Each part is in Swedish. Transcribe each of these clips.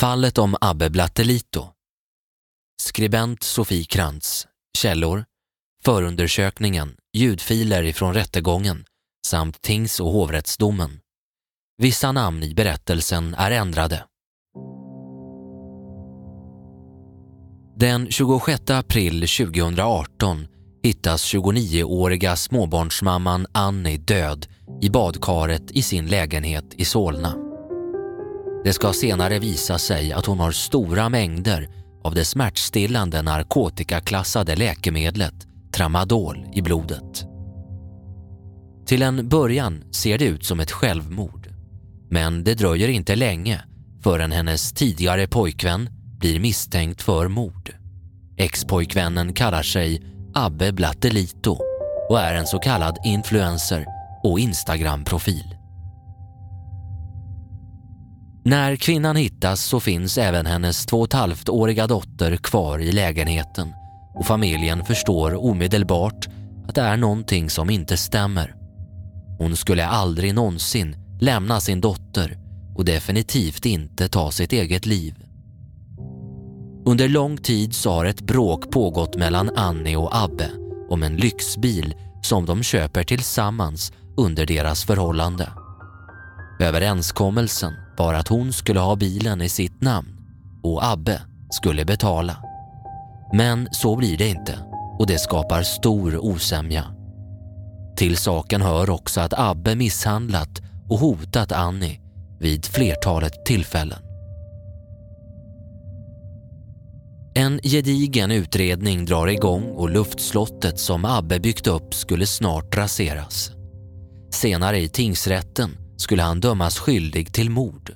Fallet om Abbe Blattelito. Skribent Sofie Krantz. Källor. Förundersökningen, ljudfiler ifrån rättegången samt tings och hovrättsdomen. Vissa namn i berättelsen är ändrade. Den 26 april 2018 hittas 29-åriga småbarnsmamman Annie död i badkaret i sin lägenhet i Solna. Det ska senare visa sig att hon har stora mängder av det smärtstillande narkotikaklassade läkemedlet tramadol i blodet. Till en början ser det ut som ett självmord, men det dröjer inte länge förrän hennes tidigare pojkvän blir misstänkt för mord. Ex-pojkvännen kallar sig Abbe Blattelito och är en så kallad influencer och Instagram-profil. När kvinnan hittas så finns även hennes två och ett halvt åriga dotter kvar i lägenheten och familjen förstår omedelbart att det är någonting som inte stämmer. Hon skulle aldrig någonsin lämna sin dotter och definitivt inte ta sitt eget liv. Under lång tid så har ett bråk pågått mellan Annie och Abbe om en lyxbil som de köper tillsammans under deras förhållande. Överenskommelsen bara att hon skulle ha bilen i sitt namn och Abbe skulle betala. Men så blir det inte och det skapar stor osämja. Till saken hör också att Abbe misshandlat och hotat Annie vid flertalet tillfällen. En gedigen utredning drar igång och luftslottet som Abbe byggt upp skulle snart raseras. Senare i tingsrätten skulle han dömas skyldig till mord,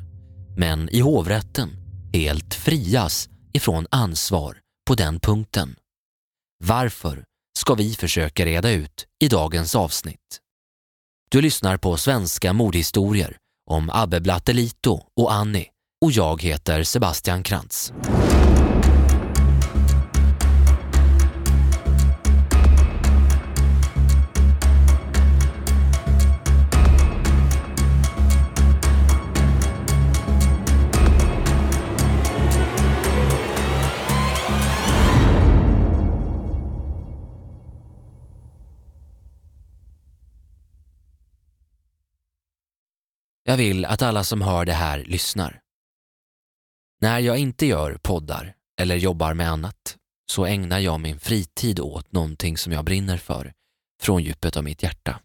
men i hovrätten helt frias ifrån ansvar på den punkten. Varför ska vi försöka reda ut i dagens avsnitt. Du lyssnar på Svenska mordhistorier om Abbe Blattelito och Annie och jag heter Sebastian Krantz. Jag vill att alla som hör det här lyssnar. När jag inte gör poddar eller jobbar med annat så ägnar jag min fritid åt någonting som jag brinner för från djupet av mitt hjärta.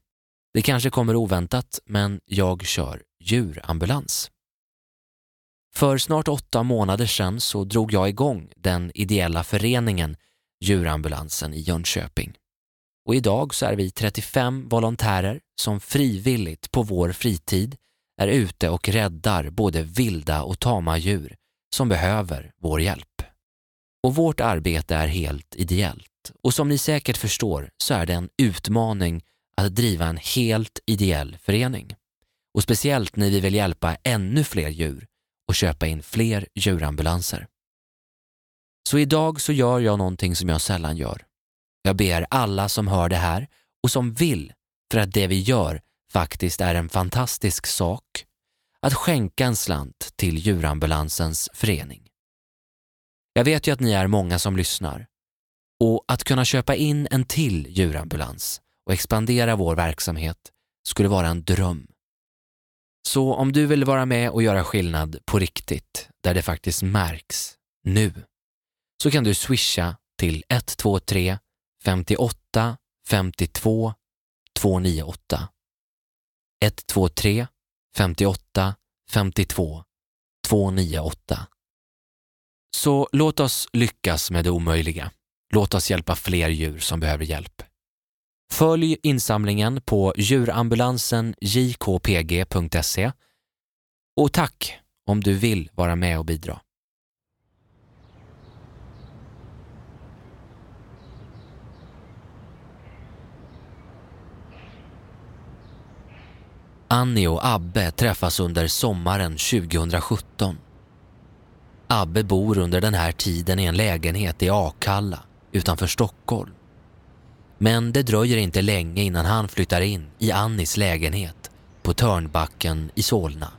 Det kanske kommer oväntat, men jag kör djurambulans. För snart åtta månader sedan så drog jag igång den ideella föreningen Djurambulansen i Jönköping. Och idag så är vi 35 volontärer som frivilligt på vår fritid är ute och räddar både vilda och tama djur som behöver vår hjälp. Och vårt arbete är helt ideellt och som ni säkert förstår så är det en utmaning att driva en helt ideell förening. Och speciellt när vi vill hjälpa ännu fler djur och köpa in fler djurambulanser. Så idag så gör jag någonting som jag sällan gör. Jag ber alla som hör det här och som vill, för att det vi gör faktiskt är en fantastisk sak att skänka en slant till djurambulansens förening. Jag vet ju att ni är många som lyssnar och att kunna köpa in en till djurambulans och expandera vår verksamhet skulle vara en dröm. Så om du vill vara med och göra skillnad på riktigt, där det faktiskt märks, nu, så kan du swisha till 123 58 52 298. 123 58 52 298. Så låt oss lyckas med det omöjliga. Låt oss hjälpa fler djur som behöver hjälp. Följ insamlingen på djurambulansen.jkpg.se och tack om du vill vara med och bidra. Annie och Abbe träffas under sommaren 2017. Abbe bor under den här tiden i en lägenhet i Akalla utanför Stockholm. Men det dröjer inte länge innan han flyttar in i Annis lägenhet på Törnbacken i Solna.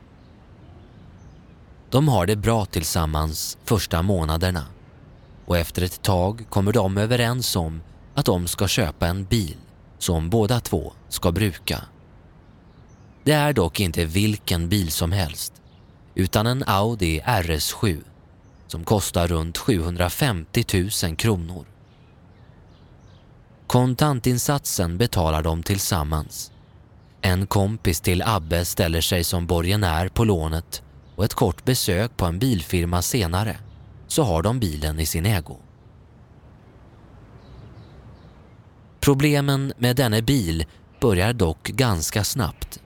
De har det bra tillsammans första månaderna och efter ett tag kommer de överens om att de ska köpa en bil som båda två ska bruka. Det är dock inte vilken bil som helst utan en Audi RS7 som kostar runt 750 000 kronor. Kontantinsatsen betalar de tillsammans. En kompis till Abbe ställer sig som borgenär på lånet och ett kort besök på en bilfirma senare så har de bilen i sin ägo. Problemen med denne bil börjar dock ganska snabbt.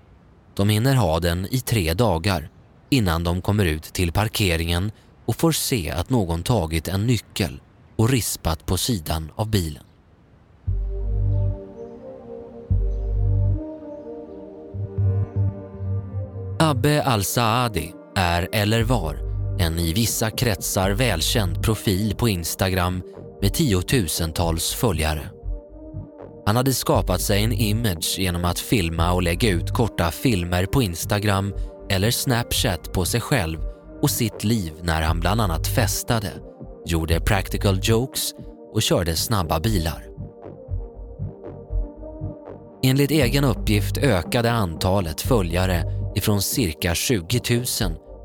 De hinner ha den i tre dagar innan de kommer ut till parkeringen och får se att någon tagit en nyckel och rispat på sidan av bilen. Abbe Al-Saadi är eller var en i vissa kretsar välkänd profil på Instagram med tiotusentals följare. Han hade skapat sig en image genom att filma och lägga ut korta filmer på Instagram eller Snapchat på sig själv och sitt liv när han bland annat festade, gjorde practical jokes och körde snabba bilar. Enligt egen uppgift ökade antalet följare ifrån cirka 20 000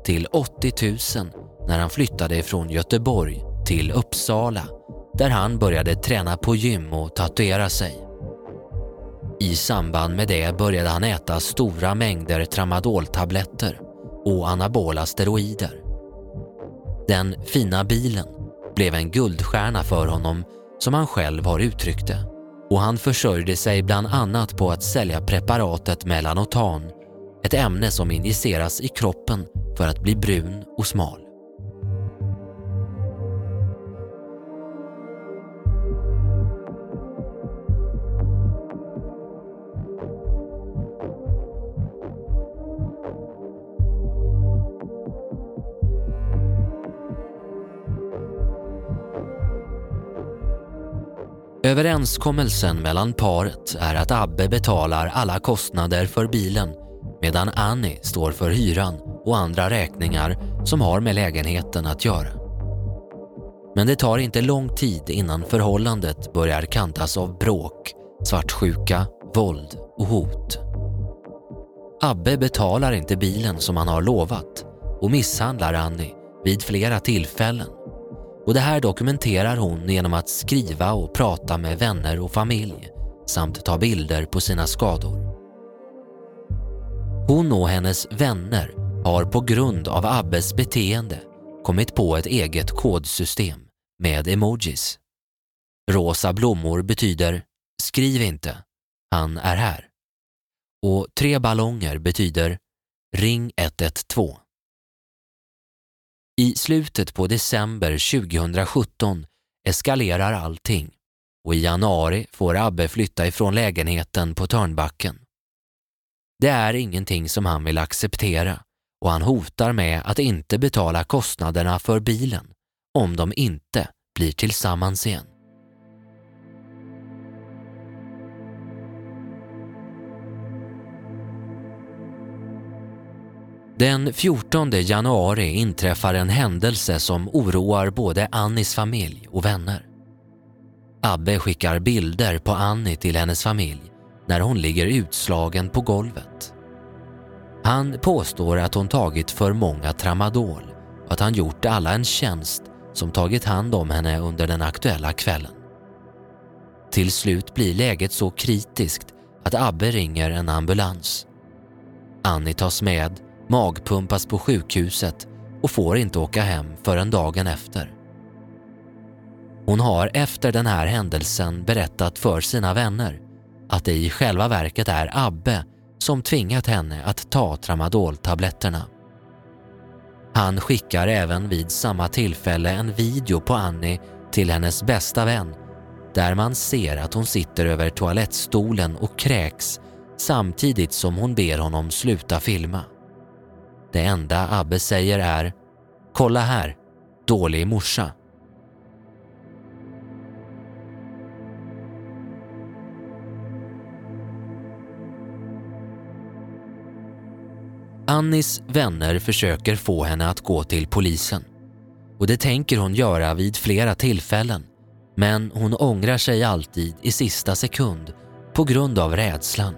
till 80 000 när han flyttade från Göteborg till Uppsala där han började träna på gym och tatuera sig. I samband med det började han äta stora mängder tramadoltabletter och anabola steroider. Den fina bilen blev en guldstjärna för honom som han själv har uttryckt det och han försörjde sig bland annat på att sälja preparatet Melanotan, ett ämne som injiceras i kroppen för att bli brun och smal. Överenskommelsen mellan paret är att Abbe betalar alla kostnader för bilen medan Annie står för hyran och andra räkningar som har med lägenheten att göra. Men det tar inte lång tid innan förhållandet börjar kantas av bråk, svartsjuka, våld och hot. Abbe betalar inte bilen som han har lovat och misshandlar Annie vid flera tillfällen och det här dokumenterar hon genom att skriva och prata med vänner och familj samt ta bilder på sina skador. Hon och hennes vänner har på grund av Abbes beteende kommit på ett eget kodsystem med emojis. Rosa blommor betyder “skriv inte, han är här” och tre ballonger betyder “ring 112”. I slutet på december 2017 eskalerar allting och i januari får Abbe flytta ifrån lägenheten på Törnbacken. Det är ingenting som han vill acceptera och han hotar med att inte betala kostnaderna för bilen om de inte blir tillsammans igen. Den 14 januari inträffar en händelse som oroar både Annis familj och vänner. Abbe skickar bilder på Annie till hennes familj när hon ligger utslagen på golvet. Han påstår att hon tagit för många tramadol och att han gjort alla en tjänst som tagit hand om henne under den aktuella kvällen. Till slut blir läget så kritiskt att Abbe ringer en ambulans. Annie tas med magpumpas på sjukhuset och får inte åka hem förrän dagen efter. Hon har efter den här händelsen berättat för sina vänner att det i själva verket är Abbe som tvingat henne att ta tramadoltabletterna. Han skickar även vid samma tillfälle en video på Annie till hennes bästa vän där man ser att hon sitter över toalettstolen och kräks samtidigt som hon ber honom sluta filma. Det enda Abbe säger är “Kolla här, dålig morsa”. Annis vänner försöker få henne att gå till polisen och det tänker hon göra vid flera tillfällen men hon ångrar sig alltid i sista sekund på grund av rädslan.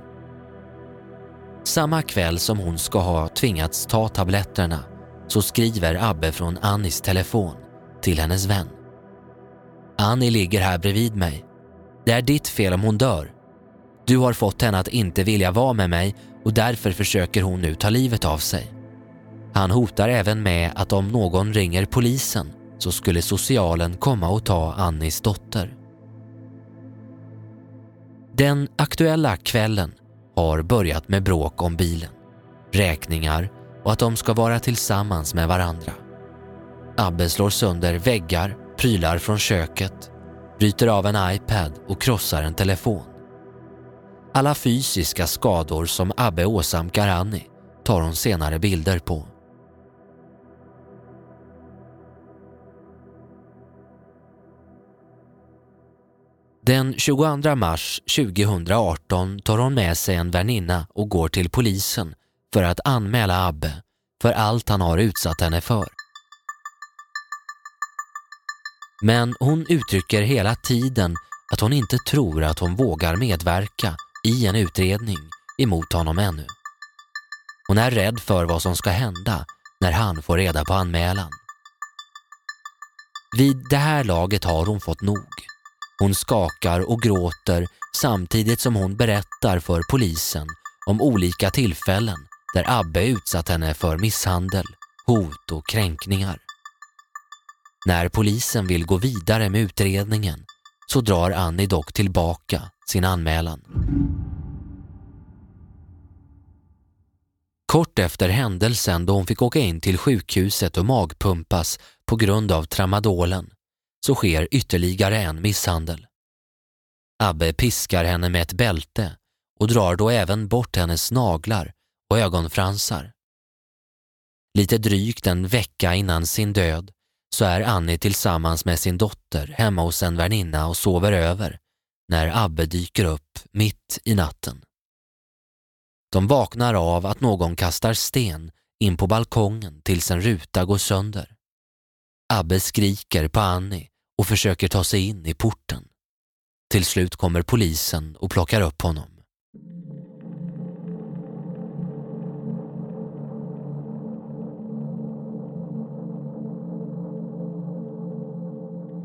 Samma kväll som hon ska ha tvingats ta tabletterna så skriver Abbe från Annis telefon till hennes vän. Annie ligger här bredvid mig. Det är ditt fel om hon dör. Du har fått henne att inte vilja vara med mig och därför försöker hon nu ta livet av sig. Han hotar även med att om någon ringer polisen så skulle socialen komma och ta Annis dotter. Den aktuella kvällen har börjat med bråk om bilen, räkningar och att de ska vara tillsammans med varandra. Abbe slår sönder väggar, prylar från köket, bryter av en iPad och krossar en telefon. Alla fysiska skador som Abbe åsamkar Annie tar hon senare bilder på. Den 22 mars 2018 tar hon med sig en väninna och går till polisen för att anmäla Abbe för allt han har utsatt henne för. Men hon uttrycker hela tiden att hon inte tror att hon vågar medverka i en utredning emot honom ännu. Hon är rädd för vad som ska hända när han får reda på anmälan. Vid det här laget har hon fått nog. Hon skakar och gråter samtidigt som hon berättar för polisen om olika tillfällen där Abbe utsatt henne för misshandel, hot och kränkningar. När polisen vill gå vidare med utredningen så drar Annie dock tillbaka sin anmälan. Kort efter händelsen då hon fick åka in till sjukhuset och magpumpas på grund av tramadolen så sker ytterligare en misshandel. Abbe piskar henne med ett bälte och drar då även bort hennes naglar och ögonfransar. Lite drygt en vecka innan sin död så är Annie tillsammans med sin dotter hemma hos en väninna och sover över när Abbe dyker upp mitt i natten. De vaknar av att någon kastar sten in på balkongen tills en ruta går sönder. Abbe skriker på Annie och försöker ta sig in i porten. Till slut kommer polisen och plockar upp honom.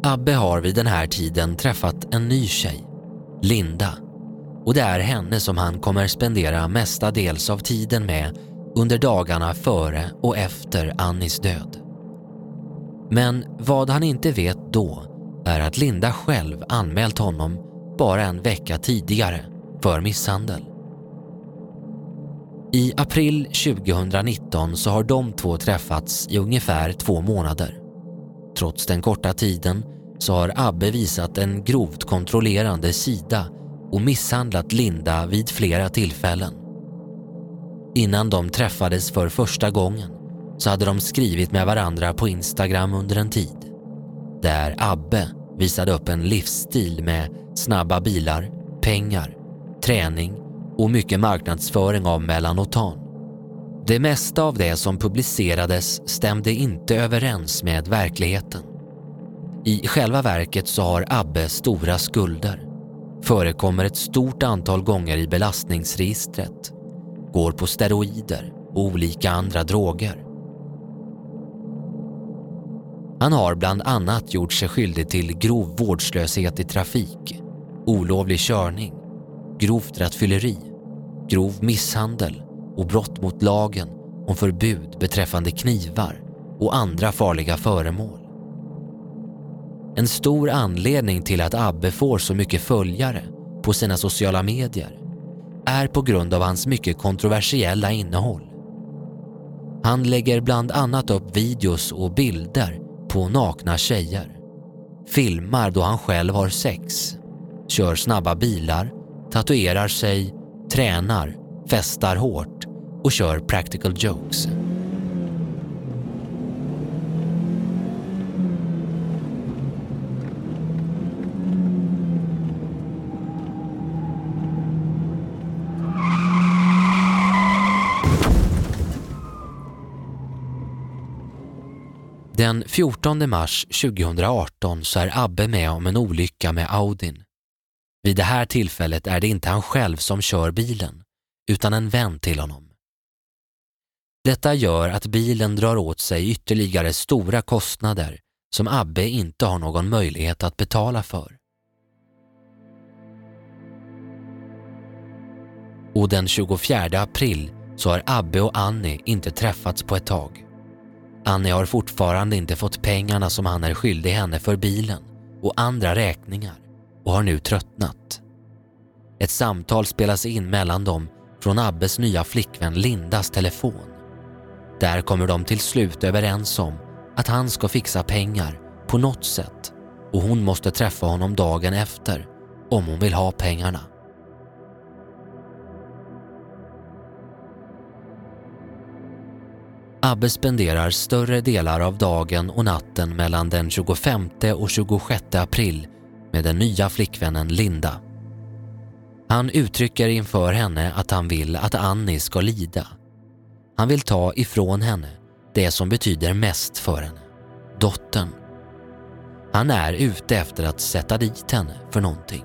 Abbe har vid den här tiden träffat en ny tjej, Linda. Och det är henne som han kommer spendera mestadels av tiden med under dagarna före och efter Annis död. Men vad han inte vet då är att Linda själv anmält honom bara en vecka tidigare för misshandel. I april 2019 så har de två träffats i ungefär två månader. Trots den korta tiden så har Abbe visat en grovt kontrollerande sida och misshandlat Linda vid flera tillfällen. Innan de träffades för första gången så hade de skrivit med varandra på Instagram under en tid. Där Abbe visade upp en livsstil med snabba bilar, pengar, träning och mycket marknadsföring av Melanotan. Det mesta av det som publicerades stämde inte överens med verkligheten. I själva verket så har Abbe stora skulder, förekommer ett stort antal gånger i belastningsregistret, går på steroider och olika andra droger. Han har bland annat gjort sig skyldig till grov vårdslöshet i trafik, olovlig körning, grovt rattfylleri, grov misshandel och brott mot lagen om förbud beträffande knivar och andra farliga föremål. En stor anledning till att Abbe får så mycket följare på sina sociala medier är på grund av hans mycket kontroversiella innehåll. Han lägger bland annat upp videos och bilder på nakna tjejer, filmar då han själv har sex, kör snabba bilar, tatuerar sig, tränar, festar hårt och kör practical jokes. Den 14 mars 2018 så är Abbe med om en olycka med Audin. Vid det här tillfället är det inte han själv som kör bilen, utan en vän till honom. Detta gör att bilen drar åt sig ytterligare stora kostnader som Abbe inte har någon möjlighet att betala för. Och den 24 april så har Abbe och Annie inte träffats på ett tag. Annie har fortfarande inte fått pengarna som han är skyldig henne för bilen och andra räkningar och har nu tröttnat. Ett samtal spelas in mellan dem från Abbes nya flickvän Lindas telefon. Där kommer de till slut överens om att han ska fixa pengar på något sätt och hon måste träffa honom dagen efter om hon vill ha pengarna. Abbe spenderar större delar av dagen och natten mellan den 25 och 26 april med den nya flickvännen Linda. Han uttrycker inför henne att han vill att Annie ska lida. Han vill ta ifrån henne det som betyder mest för henne, dottern. Han är ute efter att sätta dit henne för någonting.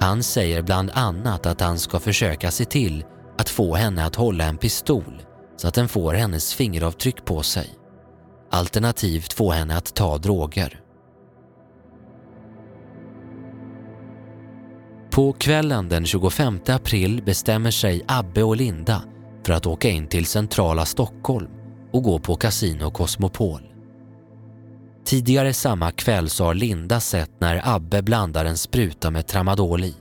Han säger bland annat att han ska försöka se till att få henne att hålla en pistol så att den får hennes fingeravtryck på sig. Alternativt få henne att ta droger. På kvällen den 25 april bestämmer sig Abbe och Linda för att åka in till centrala Stockholm och gå på Casino Cosmopol. Tidigare samma kväll så har Linda sett när Abbe blandar en spruta med tramadol i.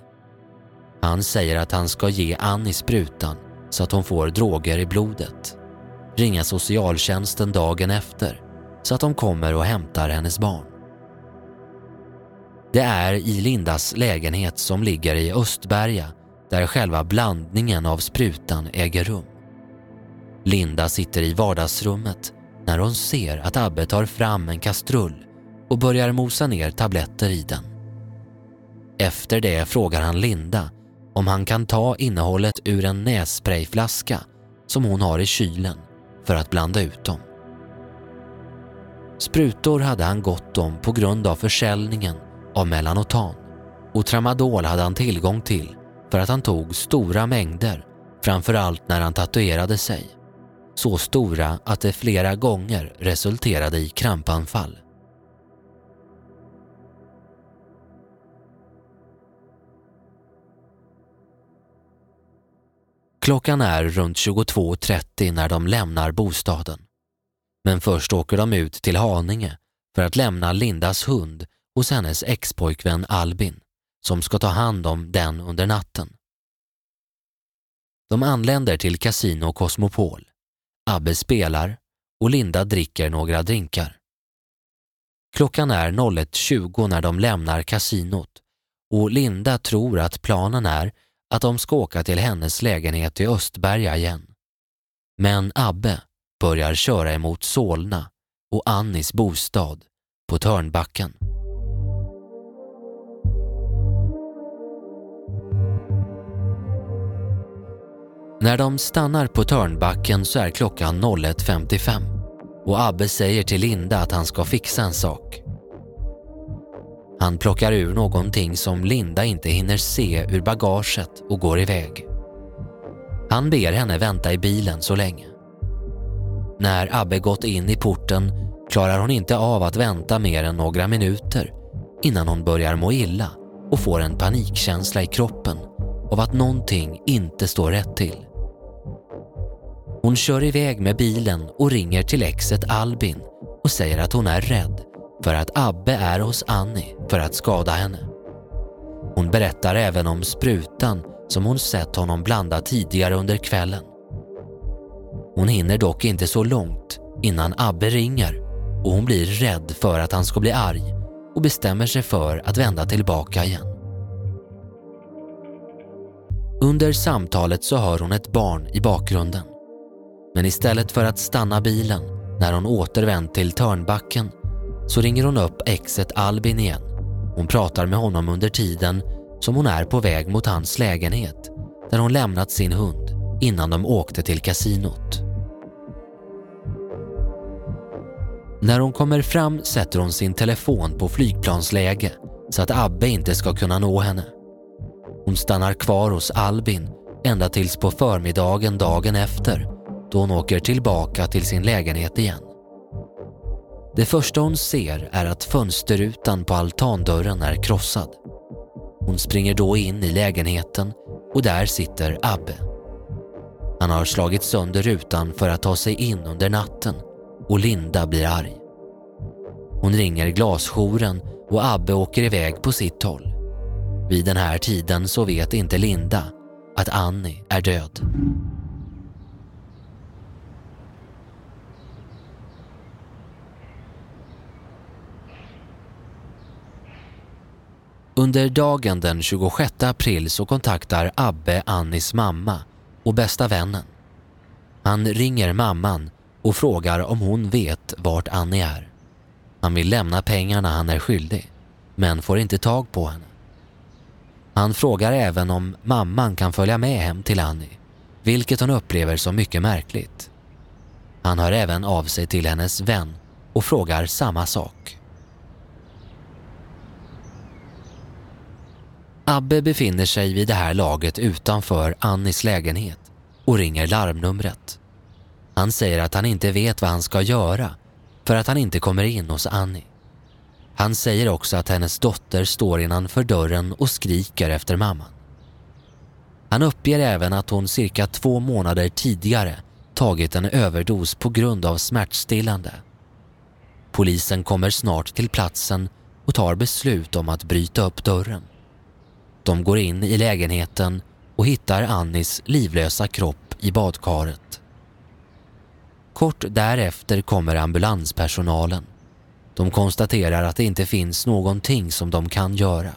Han säger att han ska ge Annie sprutan så att hon får droger i blodet. Ringa socialtjänsten dagen efter så att de kommer och hämtar hennes barn. Det är i Lindas lägenhet som ligger i Östberga där själva blandningen av sprutan äger rum. Linda sitter i vardagsrummet när hon ser att Abbe tar fram en kastrull och börjar mosa ner tabletter i den. Efter det frågar han Linda om han kan ta innehållet ur en nässprayflaska som hon har i kylen för att blanda ut dem. Sprutor hade han gott om på grund av försäljningen av Melanotan och tramadol hade han tillgång till för att han tog stora mängder, framförallt när han tatuerade sig. Så stora att det flera gånger resulterade i krampanfall. Klockan är runt 22.30 när de lämnar bostaden. Men först åker de ut till Haninge för att lämna Lindas hund hos hennes expojkvän Albin som ska ta hand om den under natten. De anländer till Casino Cosmopol. Abbe spelar och Linda dricker några drinkar. Klockan är 01.20 när de lämnar kasinot och Linda tror att planen är att de ska åka till hennes lägenhet i Östberga igen. Men Abbe börjar köra emot Solna och Annis bostad på Törnbacken. När de stannar på Törnbacken så är klockan 01.55 och Abbe säger till Linda att han ska fixa en sak. Han plockar ur någonting som Linda inte hinner se ur bagaget och går iväg. Han ber henne vänta i bilen så länge. När Abbe gått in i porten klarar hon inte av att vänta mer än några minuter innan hon börjar må illa och får en panikkänsla i kroppen av att någonting inte står rätt till. Hon kör iväg med bilen och ringer till exet Albin och säger att hon är rädd för att Abbe är hos Annie för att skada henne. Hon berättar även om sprutan som hon sett honom blanda tidigare under kvällen. Hon hinner dock inte så långt innan Abbe ringer och hon blir rädd för att han ska bli arg och bestämmer sig för att vända tillbaka igen. Under samtalet så hör hon ett barn i bakgrunden. Men istället för att stanna bilen när hon återvänt till Törnbacken så ringer hon upp exet Albin igen. Hon pratar med honom under tiden som hon är på väg mot hans lägenhet där hon lämnat sin hund innan de åkte till kasinot. När hon kommer fram sätter hon sin telefon på flygplansläge så att Abbe inte ska kunna nå henne. Hon stannar kvar hos Albin ända tills på förmiddagen dagen efter då hon åker tillbaka till sin lägenhet igen. Det första hon ser är att fönsterrutan på altandörren är krossad. Hon springer då in i lägenheten och där sitter Abbe. Han har slagit sönder rutan för att ta sig in under natten och Linda blir arg. Hon ringer glasjouren och Abbe åker iväg på sitt håll. Vid den här tiden så vet inte Linda att Annie är död. Under dagen den 26 april så kontaktar Abbe Annis mamma och bästa vännen. Han ringer mamman och frågar om hon vet vart Annie är. Han vill lämna pengarna han är skyldig, men får inte tag på henne. Han frågar även om mamman kan följa med hem till Annie, vilket hon upplever som mycket märkligt. Han hör även av sig till hennes vän och frågar samma sak. Abbe befinner sig vid det här laget utanför Annis lägenhet och ringer larmnumret. Han säger att han inte vet vad han ska göra för att han inte kommer in hos Annie. Han säger också att hennes dotter står innanför dörren och skriker efter mamman. Han uppger även att hon cirka två månader tidigare tagit en överdos på grund av smärtstillande. Polisen kommer snart till platsen och tar beslut om att bryta upp dörren. De går in i lägenheten och hittar Annis livlösa kropp i badkaret. Kort därefter kommer ambulanspersonalen. De konstaterar att det inte finns någonting som de kan göra.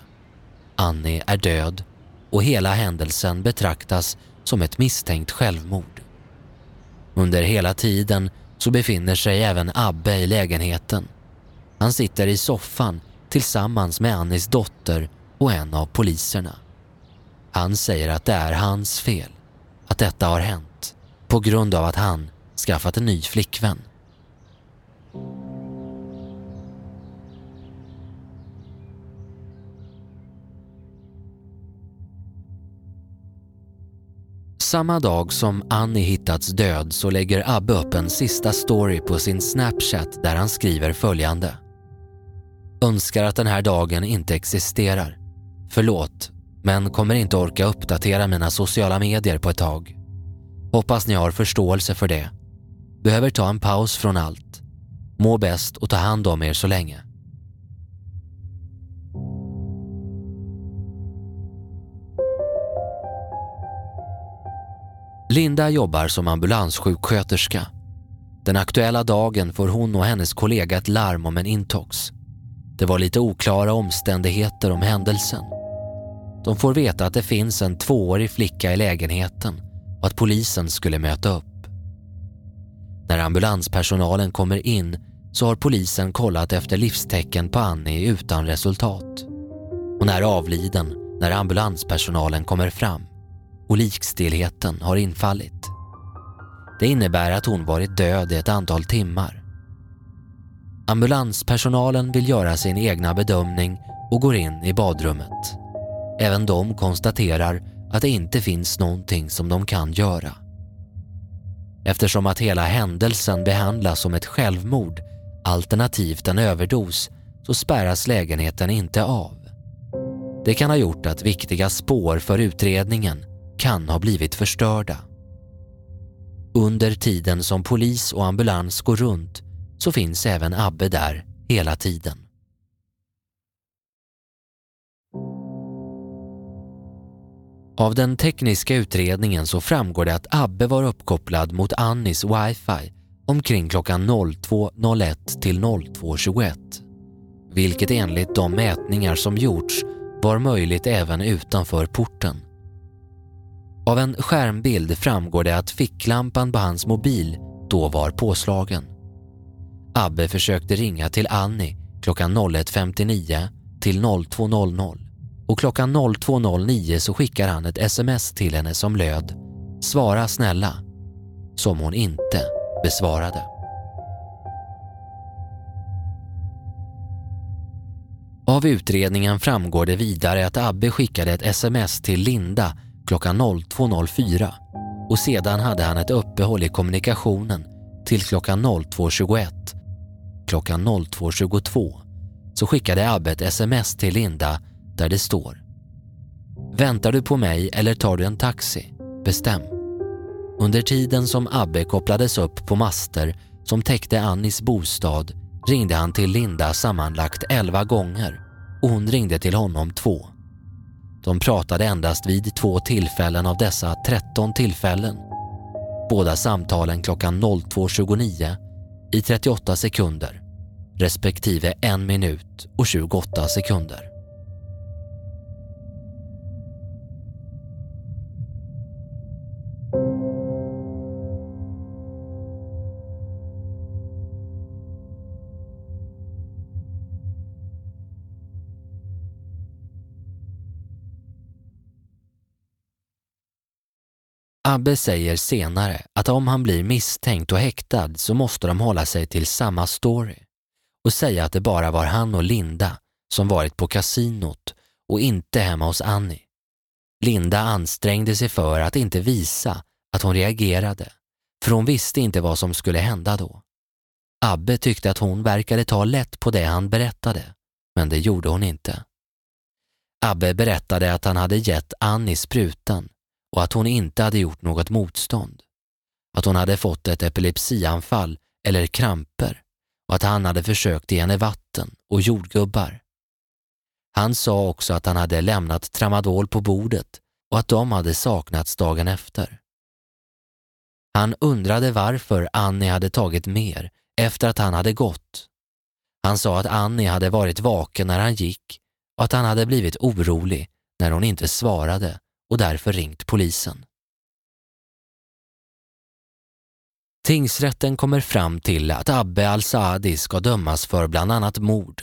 Annie är död och hela händelsen betraktas som ett misstänkt självmord. Under hela tiden så befinner sig även Abbe i lägenheten. Han sitter i soffan tillsammans med Annis dotter och en av poliserna. Han säger att det är hans fel att detta har hänt på grund av att han skaffat en ny flickvän. Samma dag som Annie hittats död så lägger Abbe upp en sista story på sin Snapchat där han skriver följande. Önskar att den här dagen inte existerar. Förlåt, men kommer inte orka uppdatera mina sociala medier på ett tag. Hoppas ni har förståelse för det. Behöver ta en paus från allt. Må bäst och ta hand om er så länge. Linda jobbar som ambulanssjuksköterska. Den aktuella dagen får hon och hennes kollega ett larm om en intox. Det var lite oklara omständigheter om händelsen. De får veta att det finns en tvåårig flicka i lägenheten och att polisen skulle möta upp. När ambulanspersonalen kommer in så har polisen kollat efter livstecken på Annie utan resultat. Hon är avliden när ambulanspersonalen kommer fram och likstillheten har infallit. Det innebär att hon varit död i ett antal timmar. Ambulanspersonalen vill göra sin egna bedömning och går in i badrummet. Även de konstaterar att det inte finns någonting som de kan göra. Eftersom att hela händelsen behandlas som ett självmord alternativt en överdos så spärras lägenheten inte av. Det kan ha gjort att viktiga spår för utredningen kan ha blivit förstörda. Under tiden som polis och ambulans går runt så finns även Abbe där hela tiden. Av den tekniska utredningen så framgår det att Abbe var uppkopplad mot Annis wifi omkring klockan 02.01 till 02.21. Vilket enligt de mätningar som gjorts var möjligt även utanför porten. Av en skärmbild framgår det att ficklampan på hans mobil då var påslagen. Abbe försökte ringa till Annie klockan 01.59 till 02.00 och klockan 02.09 så skickar han ett sms till henne som löd “Svara snälla” som hon inte besvarade. Av utredningen framgår det vidare att Abbe skickade ett sms till Linda klockan 02.04 och sedan hade han ett uppehåll i kommunikationen till klockan 02.21. Klockan 02.22 så skickade Abbe ett sms till Linda där det står Väntar du på mig eller tar du en taxi? Bestäm. Under tiden som Abbe kopplades upp på master som täckte Annis bostad ringde han till Linda sammanlagt 11 gånger och hon ringde till honom två. De pratade endast vid två tillfällen av dessa 13 tillfällen. Båda samtalen klockan 02.29 i 38 sekunder respektive en minut och 28 sekunder. Abbe säger senare att om han blir misstänkt och häktad så måste de hålla sig till samma story och säga att det bara var han och Linda som varit på kasinot och inte hemma hos Annie. Linda ansträngde sig för att inte visa att hon reagerade, för hon visste inte vad som skulle hända då. Abbe tyckte att hon verkade ta lätt på det han berättade, men det gjorde hon inte. Abbe berättade att han hade gett Annie sprutan och att hon inte hade gjort något motstånd. Att hon hade fått ett epilepsianfall eller kramper och att han hade försökt ge henne vatten och jordgubbar. Han sa också att han hade lämnat tramadol på bordet och att de hade saknats dagen efter. Han undrade varför Annie hade tagit mer efter att han hade gått. Han sa att Annie hade varit vaken när han gick och att han hade blivit orolig när hon inte svarade och därför ringt polisen. Tingsrätten kommer fram till att Abbe al-Saadi ska dömas för bland annat mord.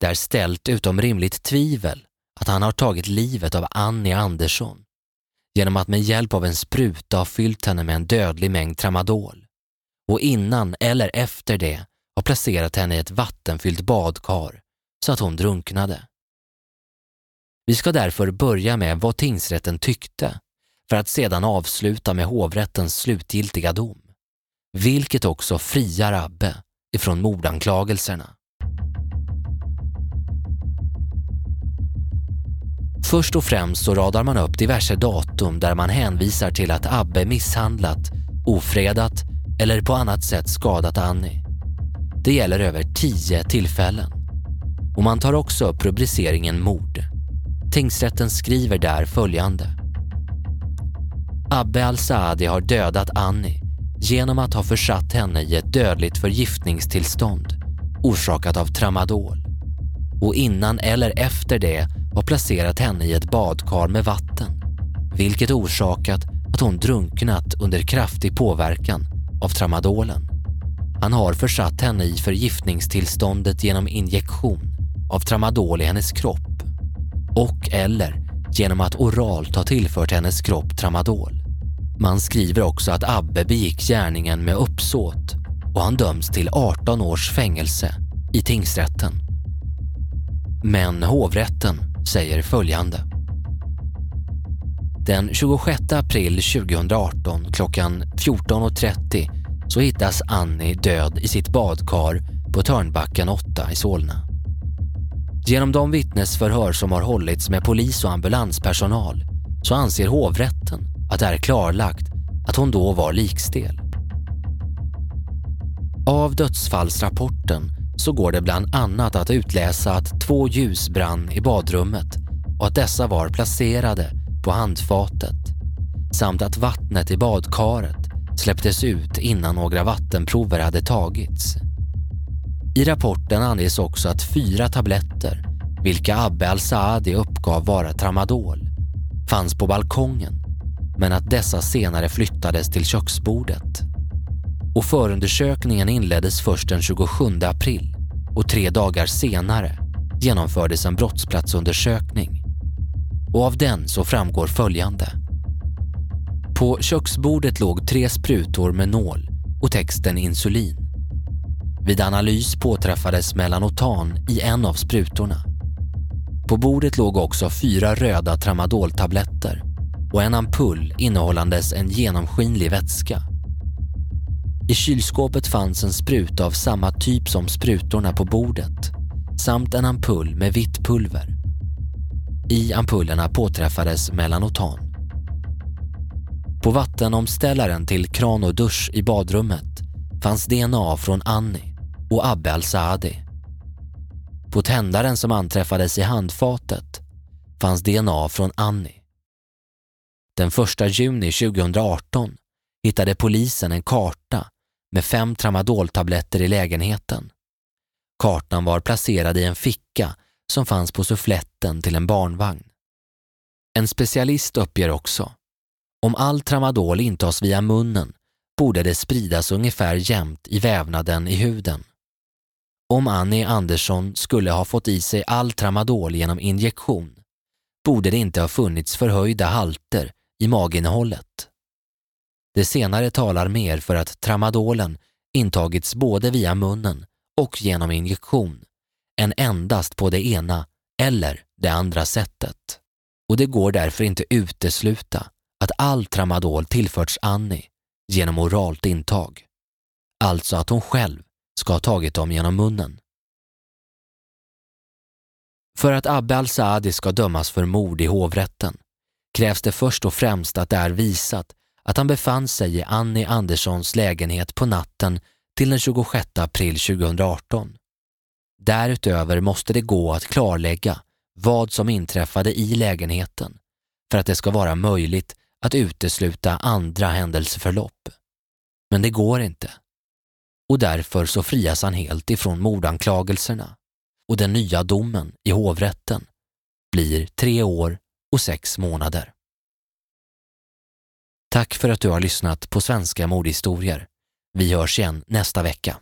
Det är ställt utom rimligt tvivel att han har tagit livet av Annie Andersson genom att med hjälp av en spruta ha fyllt henne med en dödlig mängd tramadol och innan eller efter det har placerat henne i ett vattenfyllt badkar så att hon drunknade. Vi ska därför börja med vad tingsrätten tyckte för att sedan avsluta med hovrättens slutgiltiga dom, vilket också friar Abbe ifrån mordanklagelserna. Först och främst så radar man upp diverse datum där man hänvisar till att Abbe misshandlat, ofredat eller på annat sätt skadat Annie. Det gäller över tio tillfällen. Och man tar också upp rubriceringen mord. Tingsrätten skriver där följande. Abbe al-Saadi har dödat Annie genom att ha försatt henne i ett dödligt förgiftningstillstånd orsakat av tramadol och innan eller efter det har placerat henne i ett badkar med vatten vilket orsakat att hon drunknat under kraftig påverkan av tramadolen. Han har försatt henne i förgiftningstillståndet genom injektion av tramadol i hennes kropp och eller genom att oralt ha tillfört hennes kropp tramadol. Man skriver också att Abbe begick gärningen med uppsåt och han döms till 18 års fängelse i tingsrätten. Men hovrätten säger följande. Den 26 april 2018 klockan 14.30 så hittas Annie död i sitt badkar på Törnbacken 8 i Solna. Genom de vittnesförhör som har hållits med polis och ambulanspersonal så anser hovrätten att det är klarlagt att hon då var likstel. Av dödsfallsrapporten så går det bland annat att utläsa att två ljus brann i badrummet och att dessa var placerade på handfatet samt att vattnet i badkaret släpptes ut innan några vattenprover hade tagits. I rapporten anges också att fyra tabletter, vilka Abbe al-Saadi uppgav vara tramadol, fanns på balkongen men att dessa senare flyttades till köksbordet. Och förundersökningen inleddes först den 27 april och tre dagar senare genomfördes en brottsplatsundersökning. Och av den så framgår följande. På köksbordet låg tre sprutor med nål och texten insulin. Vid analys påträffades melanotan i en av sprutorna På bordet låg också fyra röda tramadoltabletter och en ampull innehållandes en genomskinlig vätska. I kylskåpet fanns en spruta av samma typ som sprutorna på bordet samt en ampull med vitt pulver. I ampullerna påträffades melanotan. På vattenomställaren till kran och dusch i badrummet fanns DNA från Annie och Abbe al-Saadi. På tändaren som anträffades i handfatet fanns DNA från Annie. Den 1 juni 2018 hittade polisen en karta med fem tramadoltabletter i lägenheten. Kartan var placerad i en ficka som fanns på suffletten till en barnvagn. En specialist uppger också, om all tramadol intas via munnen borde det spridas ungefär jämnt i vävnaden i huden. Om Annie Andersson skulle ha fått i sig all tramadol genom injektion borde det inte ha funnits förhöjda halter i maginnehållet. Det senare talar mer för att tramadolen intagits både via munnen och genom injektion än endast på det ena eller det andra sättet. Och det går därför inte utesluta att all tramadol tillförts Annie genom oralt intag. Alltså att hon själv ska ha tagit dem genom munnen. För att Abbe al-Saadi ska dömas för mord i hovrätten krävs det först och främst att det är visat att han befann sig i Annie Anderssons lägenhet på natten till den 26 april 2018. Därutöver måste det gå att klarlägga vad som inträffade i lägenheten för att det ska vara möjligt att utesluta andra händelseförlopp. Men det går inte. Och därför så frias han helt ifrån mordanklagelserna och den nya domen i hovrätten blir tre år och sex månader. Tack för att du har lyssnat på Svenska mordhistorier. Vi hörs igen nästa vecka.